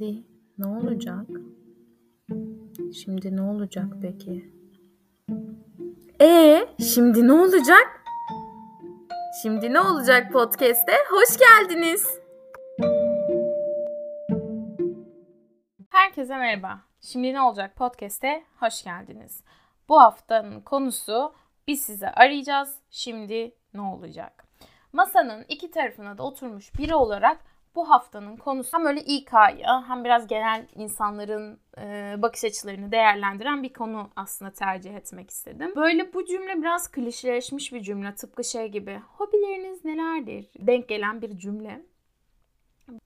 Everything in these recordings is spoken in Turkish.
Şimdi ne olacak? Şimdi ne olacak peki? E şimdi ne olacak? Şimdi ne olacak podcast'te? Hoş geldiniz. Herkese merhaba. Şimdi ne olacak podcast'te hoş geldiniz. Bu haftanın konusu biz size arayacağız. Şimdi ne olacak? Masanın iki tarafına da oturmuş biri olarak bu haftanın konusu hem öyle İK'yı hem biraz genel insanların e, bakış açılarını değerlendiren bir konu aslında tercih etmek istedim. Böyle bu cümle biraz klişeleşmiş bir cümle. Tıpkı şey gibi hobileriniz nelerdir denk gelen bir cümle.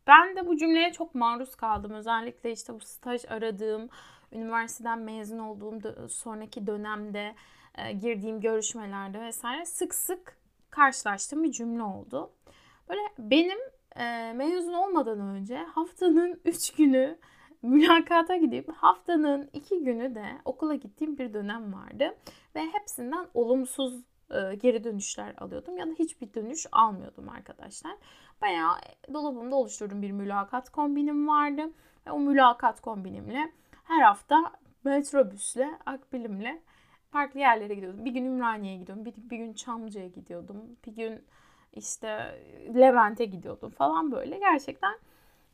Ben de bu cümleye çok maruz kaldım. Özellikle işte bu staj aradığım, üniversiteden mezun olduğum sonraki dönemde e, girdiğim görüşmelerde vesaire sık sık karşılaştığım bir cümle oldu. Böyle benim e, mezun olmadan önce haftanın 3 günü mülakata gidip haftanın 2 günü de okula gittiğim bir dönem vardı. Ve hepsinden olumsuz e, geri dönüşler alıyordum ya da hiçbir dönüş almıyordum arkadaşlar. Bayağı dolabımda oluşturduğum bir mülakat kombinim vardı. Ve o mülakat kombinimle her hafta metrobüsle, akbilimle farklı yerlere gidiyordum. Bir gün Ümraniye'ye gidiyordum, bir, bir gün Çamlıca'ya gidiyordum, bir gün işte Levent'e gidiyordum falan böyle. Gerçekten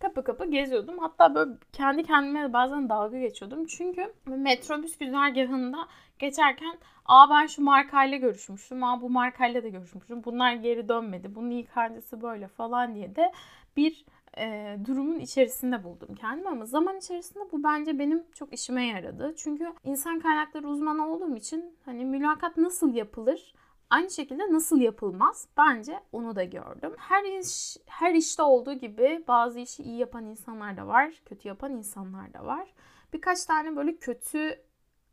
kapı kapı geziyordum. Hatta böyle kendi kendime bazen dalga geçiyordum. Çünkü metrobüs güzergahında geçerken aa ben şu markayla görüşmüştüm. Aa bu markayla da görüşmüştüm. Bunlar geri dönmedi. Bunun ilk hancısı böyle falan diye de bir e, durumun içerisinde buldum kendimi ama zaman içerisinde bu bence benim çok işime yaradı. Çünkü insan kaynakları uzmanı olduğum için hani mülakat nasıl yapılır Aynı şekilde nasıl yapılmaz? Bence onu da gördüm. Her iş her işte olduğu gibi bazı işi iyi yapan insanlar da var, kötü yapan insanlar da var. Birkaç tane böyle kötü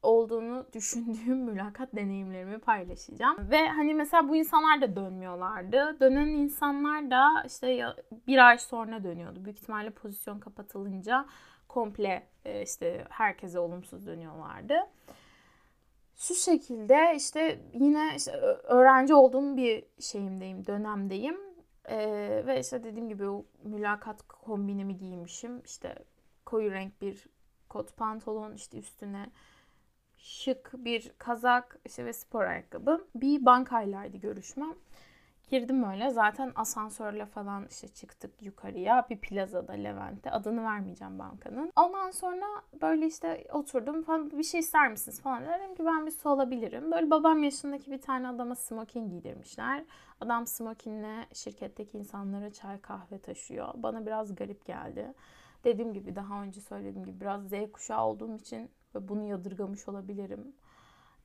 olduğunu düşündüğüm mülakat deneyimlerimi paylaşacağım. Ve hani mesela bu insanlar da dönmüyorlardı. Dönen insanlar da işte bir ay sonra dönüyordu. Büyük ihtimalle pozisyon kapatılınca komple e, işte herkese olumsuz dönüyorlardı. Şu şekilde işte yine işte öğrenci olduğum bir şeyimdeyim, dönemdeyim. Ee, ve işte dediğim gibi o mülakat kombinimi giymişim. İşte koyu renk bir kot pantolon işte üstüne şık bir kazak işte ve spor ayakkabı. Bir bankaylaydı görüşmem. Girdim öyle zaten asansörle falan işte çıktık yukarıya bir plazada Levent'te adını vermeyeceğim bankanın. Ondan sonra böyle işte oturdum falan bir şey ister misiniz falan dedim ki ben bir su alabilirim. Böyle babam yaşındaki bir tane adama smoking giydirmişler. Adam smokingle şirketteki insanlara çay kahve taşıyor. Bana biraz garip geldi. Dediğim gibi daha önce söylediğim gibi biraz Z kuşağı olduğum için bunu yadırgamış olabilirim.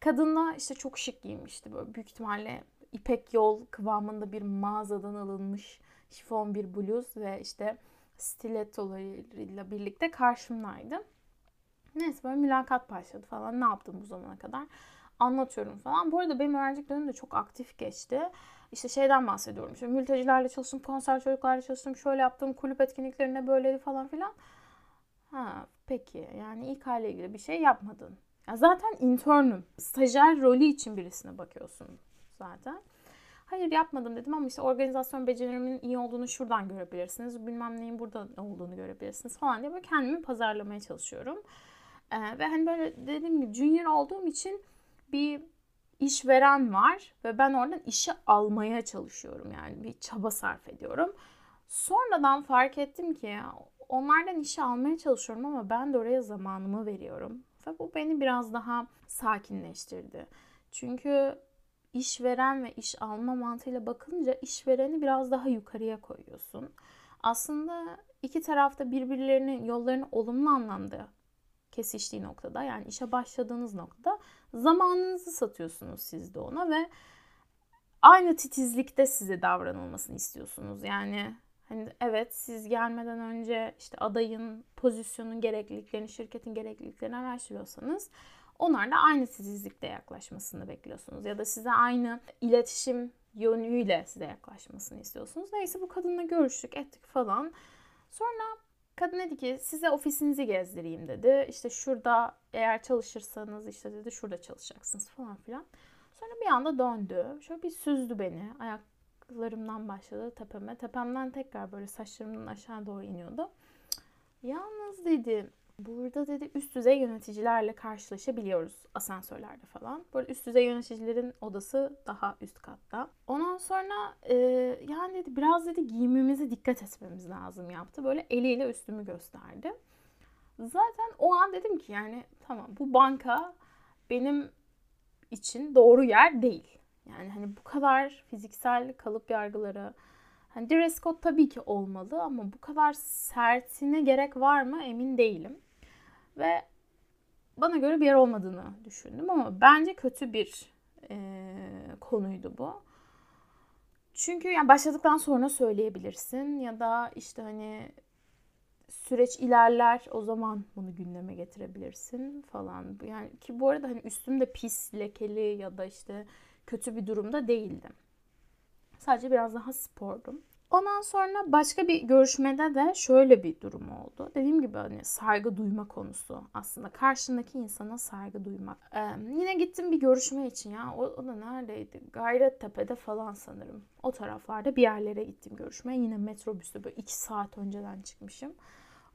Kadınla işte çok şık giymişti böyle büyük ihtimalle ipek yol kıvamında bir mağazadan alınmış şifon bir bluz ve işte stilettolarıyla birlikte karşımdaydı. Neyse böyle mülakat başladı falan. Ne yaptım bu zamana kadar? Anlatıyorum falan. Bu arada benim öğrencilik dönemim de çok aktif geçti. İşte şeyden bahsediyorum. İşte mültecilerle çalıştım, konser çocuklarla çalıştım, şöyle yaptım, kulüp etkinliklerinde böyleydi falan filan. Ha peki yani ilk hale ilgili bir şey yapmadın. Ya zaten internüm. Stajyer rolü için birisine bakıyorsun zaten. Hayır yapmadım dedim ama işte organizasyon becerilerimin iyi olduğunu şuradan görebilirsiniz. Bilmem neyin burada olduğunu görebilirsiniz falan diye böyle kendimi pazarlamaya çalışıyorum. Ee, ve hani böyle dediğim gibi junior olduğum için bir işveren var ve ben oradan işi almaya çalışıyorum. Yani bir çaba sarf ediyorum. Sonradan fark ettim ki onlardan işi almaya çalışıyorum ama ben de oraya zamanımı veriyorum. Ve bu beni biraz daha sakinleştirdi. Çünkü işveren ve iş alma mantığıyla bakınca işvereni biraz daha yukarıya koyuyorsun. Aslında iki tarafta birbirlerinin yollarını olumlu anlamda kesiştiği noktada yani işe başladığınız noktada zamanınızı satıyorsunuz siz de ona ve aynı titizlikte size davranılmasını istiyorsunuz. Yani hani evet siz gelmeden önce işte adayın pozisyonun gerekliliklerini, şirketin gerekliliklerini araştırıyorsanız onlar da aynı titizlikte yaklaşmasını bekliyorsunuz. Ya da size aynı iletişim yönüyle size yaklaşmasını istiyorsunuz. Neyse bu kadınla görüştük ettik falan. Sonra kadın dedi ki size ofisinizi gezdireyim dedi. İşte şurada eğer çalışırsanız işte dedi şurada çalışacaksınız falan filan. Sonra bir anda döndü. Şöyle bir süzdü beni. Ayaklarımdan başladı tepeme. Tepemden tekrar böyle saçlarımdan aşağı doğru iniyordu. Yalnız dedi burada dedi üst düzey yöneticilerle karşılaşabiliyoruz asansörlerde falan. Böyle üst düzey yöneticilerin odası daha üst katta. Ondan sonra e, yani dedi biraz dedi giyimimize dikkat etmemiz lazım yaptı. Böyle eliyle üstümü gösterdi. Zaten o an dedim ki yani tamam bu banka benim için doğru yer değil. Yani hani bu kadar fiziksel kalıp yargıları hani dress code tabii ki olmalı ama bu kadar sertine gerek var mı emin değilim. Ve bana göre bir yer olmadığını düşündüm ama bence kötü bir e, konuydu bu. Çünkü yani başladıktan sonra söyleyebilirsin ya da işte hani süreç ilerler o zaman bunu gündeme getirebilirsin falan. Yani ki bu arada hani üstümde pis, lekeli ya da işte kötü bir durumda değildim. Sadece biraz daha spordum. Ondan sonra başka bir görüşmede de şöyle bir durum oldu. Dediğim gibi hani saygı duyma konusu aslında. Karşındaki insana saygı duymak. Ee, yine gittim bir görüşme için ya. O, o da neredeydi? Gayrettepe'de falan sanırım. O taraflarda bir yerlere gittim görüşmeye. Yine metrobüste böyle iki saat önceden çıkmışım.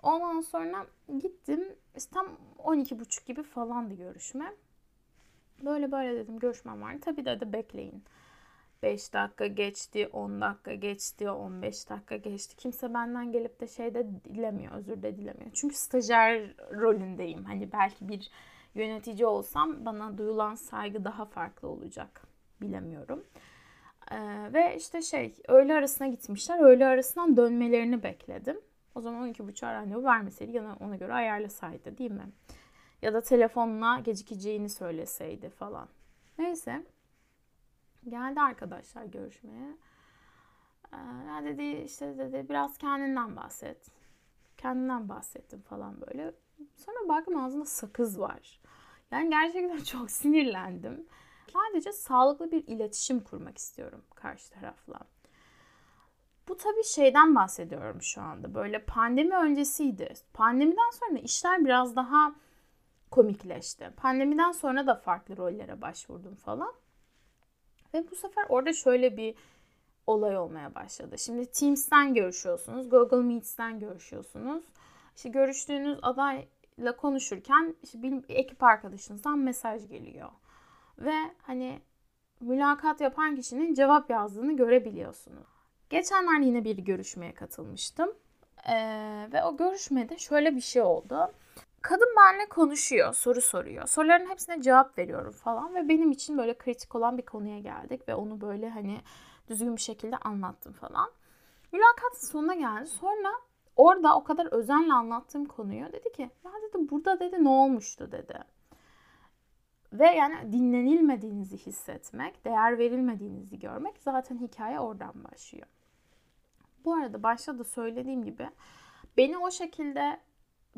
Ondan sonra gittim. İşte tam 12.30 gibi falandı görüşme. Böyle böyle dedim görüşmem var. Tabii dedi bekleyin. 5 dakika geçti, 10 dakika geçti, 15 dakika geçti. Kimse benden gelip de şey de dilemiyor, özür de dilemiyor. Çünkü stajyer rolündeyim. Hani belki bir yönetici olsam bana duyulan saygı daha farklı olacak. Bilemiyorum. Ee, ve işte şey öğle arasına gitmişler. Öğle arasından dönmelerini bekledim. O zaman 12.30 randevu vermeseydi ya ona göre ayarlasaydı değil mi? Ya da telefonla gecikeceğini söyleseydi falan. Neyse. Geldi arkadaşlar görüşmeye. Ee, ya dedi işte dedi biraz kendinden bahset. Kendinden bahsettim falan böyle. Sonra baktım ağzında sakız var. Yani gerçekten çok sinirlendim. Sadece sağlıklı bir iletişim kurmak istiyorum karşı tarafla. Bu tabii şeyden bahsediyorum şu anda. Böyle pandemi öncesiydi. Pandemiden sonra işler biraz daha komikleşti. Pandemiden sonra da farklı rollere başvurdum falan. Ve bu sefer orada şöyle bir olay olmaya başladı. Şimdi Teams'ten görüşüyorsunuz, Google Meet'ten görüşüyorsunuz. İşte görüştüğünüz adayla konuşurken işte bir ekip arkadaşınızdan mesaj geliyor. Ve hani mülakat yapan kişinin cevap yazdığını görebiliyorsunuz. Geçenlerde yine bir görüşmeye katılmıştım. Ee, ve o görüşmede şöyle bir şey oldu. Kadın benimle konuşuyor, soru soruyor. Soruların hepsine cevap veriyorum falan ve benim için böyle kritik olan bir konuya geldik ve onu böyle hani düzgün bir şekilde anlattım falan. Mülakatın sonuna geldi. Sonra orada o kadar özenle anlattığım konuyu dedi ki ya dedi burada dedi ne olmuştu dedi. Ve yani dinlenilmediğinizi hissetmek, değer verilmediğinizi görmek zaten hikaye oradan başlıyor. Bu arada başta da söylediğim gibi beni o şekilde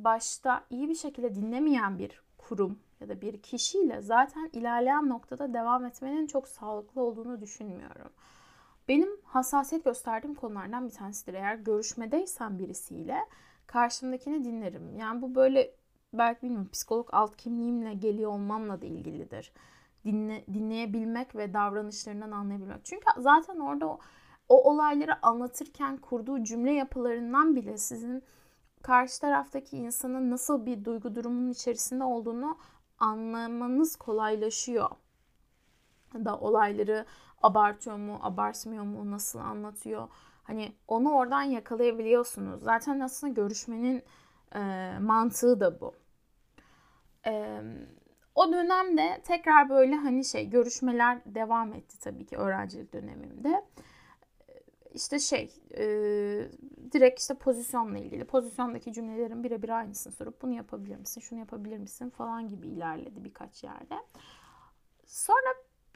başta iyi bir şekilde dinlemeyen bir kurum ya da bir kişiyle zaten ilerleyen noktada devam etmenin çok sağlıklı olduğunu düşünmüyorum. Benim hassasiyet gösterdiğim konulardan bir tanesidir. Eğer görüşmedeysen birisiyle karşımdakini dinlerim. Yani bu böyle belki bilmiyorum psikolog alt kimliğimle geliyor olmamla da ilgilidir. Dinle, dinleyebilmek ve davranışlarından anlayabilmek. Çünkü zaten orada o, o olayları anlatırken kurduğu cümle yapılarından bile sizin karşı taraftaki insanın nasıl bir duygu durumunun içerisinde olduğunu anlamanız kolaylaşıyor. Da olayları abartıyor mu, abartmıyor mu, nasıl anlatıyor. Hani onu oradan yakalayabiliyorsunuz. Zaten aslında görüşmenin e, mantığı da bu. E, o dönemde tekrar böyle hani şey görüşmeler devam etti tabii ki öğrencilik dönemimde işte şey e, direkt işte pozisyonla ilgili pozisyondaki cümlelerin birebir aynısını sorup bunu yapabilir misin şunu yapabilir misin falan gibi ilerledi birkaç yerde. Sonra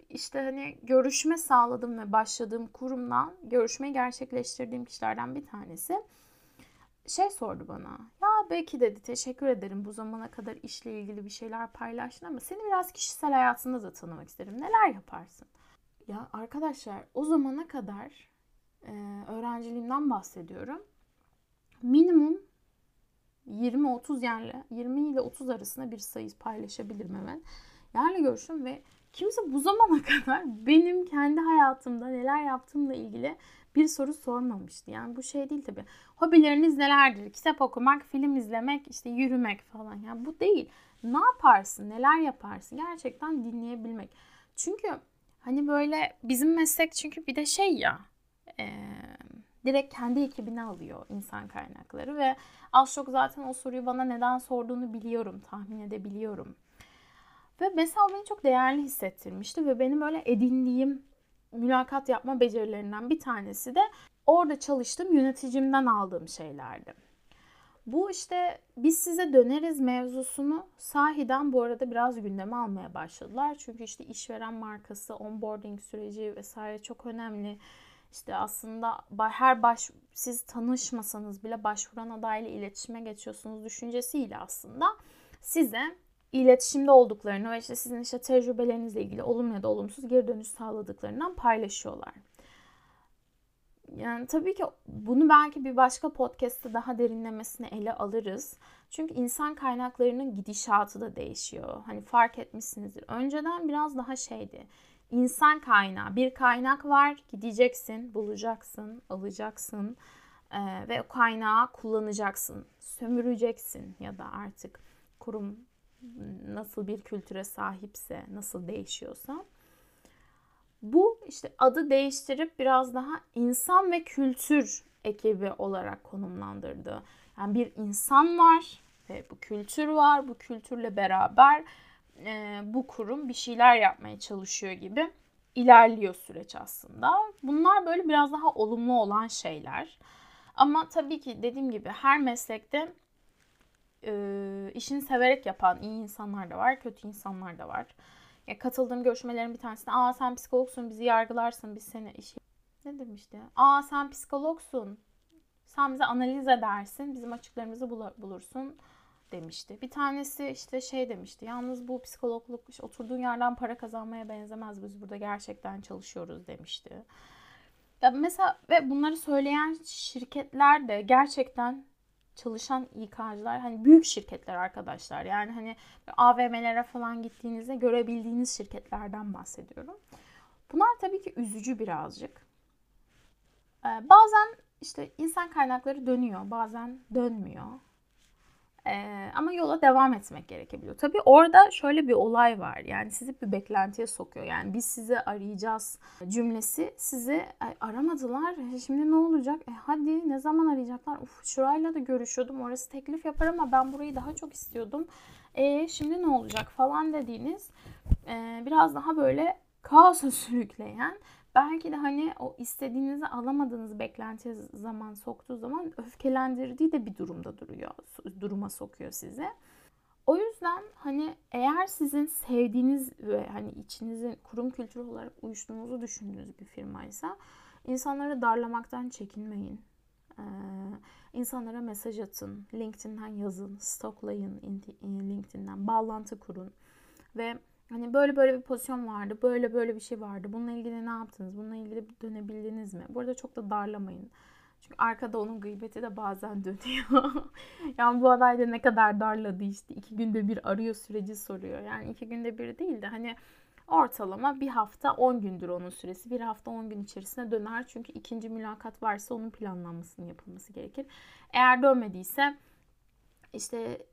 işte hani görüşme sağladım ve başladığım kurumdan görüşmeyi gerçekleştirdiğim kişilerden bir tanesi şey sordu bana. Ya belki dedi teşekkür ederim bu zamana kadar işle ilgili bir şeyler paylaştın ama seni biraz kişisel hayatında da tanımak isterim. Neler yaparsın? Ya arkadaşlar o zamana kadar e, öğrenciliğimden bahsediyorum. Minimum 20-30 yerle 20 ile 30 arasında bir sayı paylaşabilirim hemen. Yerle görüşüm ve kimse bu zamana kadar benim kendi hayatımda neler yaptığımla ilgili bir soru sormamıştı. Yani bu şey değil tabii. Hobileriniz nelerdir? Kitap okumak, film izlemek, işte yürümek falan. Yani bu değil. Ne yaparsın? Neler yaparsın? Gerçekten dinleyebilmek. Çünkü hani böyle bizim meslek çünkü bir de şey ya e, direkt kendi ekibine alıyor insan kaynakları ve az çok zaten o soruyu bana neden sorduğunu biliyorum, tahmin edebiliyorum. Ve mesela beni çok değerli hissettirmişti ve benim öyle edindiğim mülakat yapma becerilerinden bir tanesi de orada çalıştığım yöneticimden aldığım şeylerdi. Bu işte biz size döneriz mevzusunu sahiden bu arada biraz gündeme almaya başladılar. Çünkü işte işveren markası, onboarding süreci vesaire çok önemli. İşte aslında her baş siz tanışmasanız bile başvuran adayla iletişime geçiyorsunuz düşüncesiyle aslında size iletişimde olduklarını ve işte sizin işte tecrübelerinizle ilgili olumlu ya da olumsuz geri dönüş sağladıklarından paylaşıyorlar. Yani tabii ki bunu belki bir başka podcast'te daha derinlemesine ele alırız. Çünkü insan kaynaklarının gidişatı da değişiyor. Hani fark etmişsinizdir. Önceden biraz daha şeydi. İnsan kaynağı. Bir kaynak var. Gideceksin, bulacaksın, alacaksın. Ee, ve o kaynağı kullanacaksın. Sömüreceksin ya da artık kurum nasıl bir kültüre sahipse, nasıl değişiyorsa. Bu işte adı değiştirip biraz daha insan ve kültür ekibi olarak konumlandırdı. Yani bir insan var ve bu kültür var. Bu kültürle beraber e, bu kurum bir şeyler yapmaya çalışıyor gibi ilerliyor süreç aslında. Bunlar böyle biraz daha olumlu olan şeyler. Ama tabii ki dediğim gibi her meslekte e, işini severek yapan iyi insanlar da var, kötü insanlar da var. Ya katıldığım görüşmelerin bir tanesinde aa sen psikologsun bizi yargılarsın biz seni işi ne demişti? Aa sen psikologsun. Sen bize analiz edersin. Bizim açıklarımızı bulursun demişti. Bir tanesi işte şey demişti. Yalnız bu psikologluk işte oturduğun yerden para kazanmaya benzemez. Biz burada gerçekten çalışıyoruz demişti. Ya mesela ve bunları söyleyen şirketler de gerçekten çalışan İK'cılar hani büyük şirketler arkadaşlar. Yani hani AVM'lere falan gittiğinizde görebildiğiniz şirketlerden bahsediyorum. Bunlar tabii ki üzücü birazcık. Ee, bazen işte insan kaynakları dönüyor, bazen dönmüyor. Ee, ama yola devam etmek gerekebiliyor. Tabii orada şöyle bir olay var. Yani sizi bir beklentiye sokuyor. Yani biz sizi arayacağız cümlesi sizi aramadılar. E, şimdi ne olacak? E hadi ne zaman arayacaklar? Uf şurayla da görüşüyordum. Orası teklif yapar ama ben burayı daha çok istiyordum. E şimdi ne olacak falan dediğiniz e, biraz daha böyle kaosa sürükleyen belki de hani o istediğinizi alamadığınız beklenti zaman soktuğu zaman öfkelendirdiği de bir durumda duruyor. Duruma sokuyor sizi. O yüzden hani eğer sizin sevdiğiniz ve hani içinizin kurum kültürü olarak uyuştuğunuzu düşündüğünüz bir firmaysa insanları darlamaktan çekinmeyin. Ee, insanlara mesaj atın, LinkedIn'den yazın, stoklayın LinkedIn'den, bağlantı kurun ve Hani böyle böyle bir pozisyon vardı, böyle böyle bir şey vardı. Bununla ilgili ne yaptınız? Bununla ilgili dönebildiniz mi? Bu arada çok da darlamayın. Çünkü arkada onun gıybeti de bazen dönüyor. yani bu aday da ne kadar darladı işte. iki günde bir arıyor süreci soruyor. Yani iki günde bir değil de hani ortalama bir hafta 10 gündür onun süresi. Bir hafta 10 gün içerisinde döner. Çünkü ikinci mülakat varsa onun planlanmasının yapılması gerekir. Eğer dönmediyse işte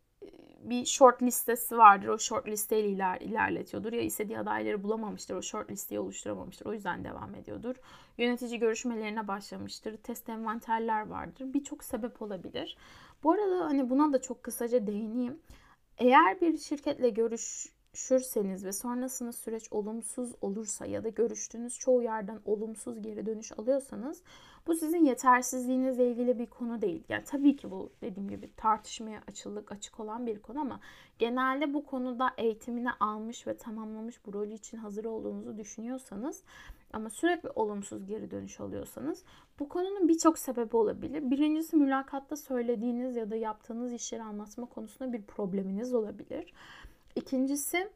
bir short listesi vardır. O short listeyle iler, ilerletiyordur. Ya istediği adayları bulamamıştır. O short listeyi oluşturamamıştır. O yüzden devam ediyordur. Yönetici görüşmelerine başlamıştır. Test envanterler vardır. Birçok sebep olabilir. Bu arada hani buna da çok kısaca değineyim. Eğer bir şirketle görüşürseniz ve sonrasında süreç olumsuz olursa ya da görüştüğünüz çoğu yerden olumsuz geri dönüş alıyorsanız bu sizin yetersizliğinizle ilgili bir konu değil. Yani tabii ki bu dediğim gibi tartışmaya açılık açık olan bir konu ama genelde bu konuda eğitimini almış ve tamamlamış bu rolü için hazır olduğunuzu düşünüyorsanız ama sürekli olumsuz geri dönüş alıyorsanız bu konunun birçok sebebi olabilir. Birincisi mülakatta söylediğiniz ya da yaptığınız işleri anlatma konusunda bir probleminiz olabilir. İkincisi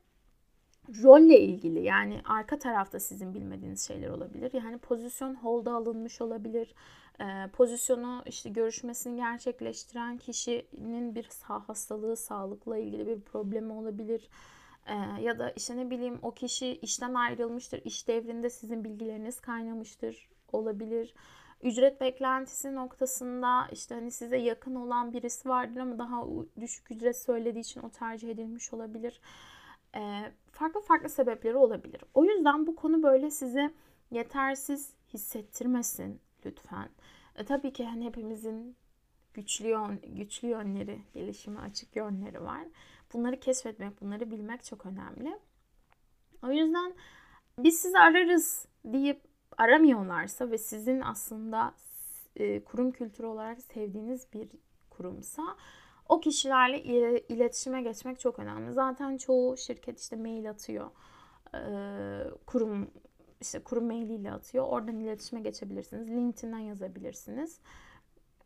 rolle ilgili yani arka tarafta sizin bilmediğiniz şeyler olabilir. Yani pozisyon holda alınmış olabilir. E, pozisyonu işte görüşmesini gerçekleştiren kişinin bir sağ hastalığı, sağlıkla ilgili bir problemi olabilir. E, ya da işte ne bileyim o kişi işten ayrılmıştır. İş devrinde sizin bilgileriniz kaynamıştır olabilir. ücret beklentisi noktasında işte hani size yakın olan birisi vardır ama daha düşük ücret söylediği için o tercih edilmiş olabilir. Ee, farklı farklı sebepleri olabilir. O yüzden bu konu böyle size yetersiz hissettirmesin lütfen. E, tabii ki hani hepimizin güçlü yön, güçlü yönleri, gelişime açık yönleri var. Bunları keşfetmek, bunları bilmek çok önemli. O yüzden biz sizi ararız deyip aramıyorlarsa ve sizin aslında e, kurum kültürü olarak sevdiğiniz bir kurumsa o kişilerle iletişime geçmek çok önemli. Zaten çoğu şirket işte mail atıyor. E, kurum işte kurum mailiyle atıyor. Oradan iletişime geçebilirsiniz. LinkedIn'den yazabilirsiniz.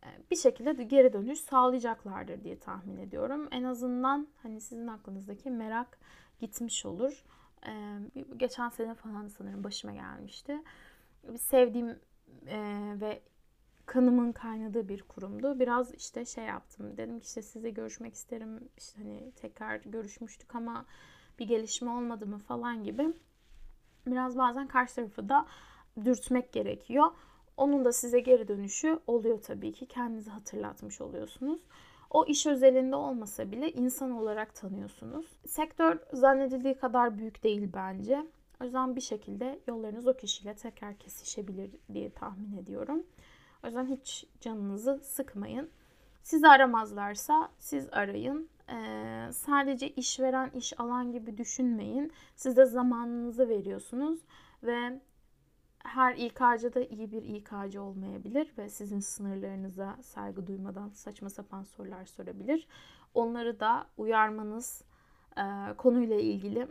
E, bir şekilde de geri dönüş sağlayacaklardır diye tahmin ediyorum. En azından hani sizin aklınızdaki merak gitmiş olur. Geçen sene falan sanırım başıma gelmişti sevdiğim e, ve kanımın kaynadığı bir kurumdu. Biraz işte şey yaptım. Dedim ki işte size görüşmek isterim. İşte hani tekrar görüşmüştük ama bir gelişme olmadı mı falan gibi. Biraz bazen karşı tarafı da dürtmek gerekiyor. Onun da size geri dönüşü oluyor tabii ki. Kendinizi hatırlatmış oluyorsunuz. O iş özelinde olmasa bile insan olarak tanıyorsunuz. Sektör zannedildiği kadar büyük değil bence. O yüzden bir şekilde yollarınız o kişiyle tekrar kesişebilir diye tahmin ediyorum. O yüzden hiç canınızı sıkmayın. Sizi aramazlarsa siz arayın. Ee, sadece işveren, iş alan gibi düşünmeyin. Siz de zamanınızı veriyorsunuz ve her İK'cı da iyi bir İK'cı olmayabilir ve sizin sınırlarınıza saygı duymadan saçma sapan sorular sorabilir. Onları da uyarmanız e, konuyla ilgili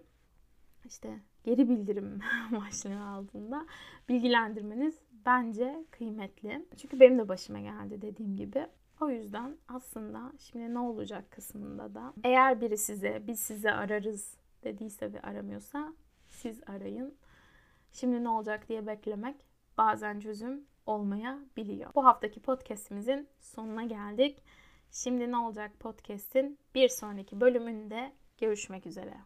işte geri bildirim başlığı altında bilgilendirmeniz bence kıymetli. Çünkü benim de başıma geldi dediğim gibi. O yüzden aslında şimdi ne olacak kısmında da eğer biri size biz size ararız dediyse ve aramıyorsa siz arayın. Şimdi ne olacak diye beklemek bazen çözüm olmayabiliyor. Bu haftaki podcastimizin sonuna geldik. Şimdi ne olacak podcast'in bir sonraki bölümünde görüşmek üzere.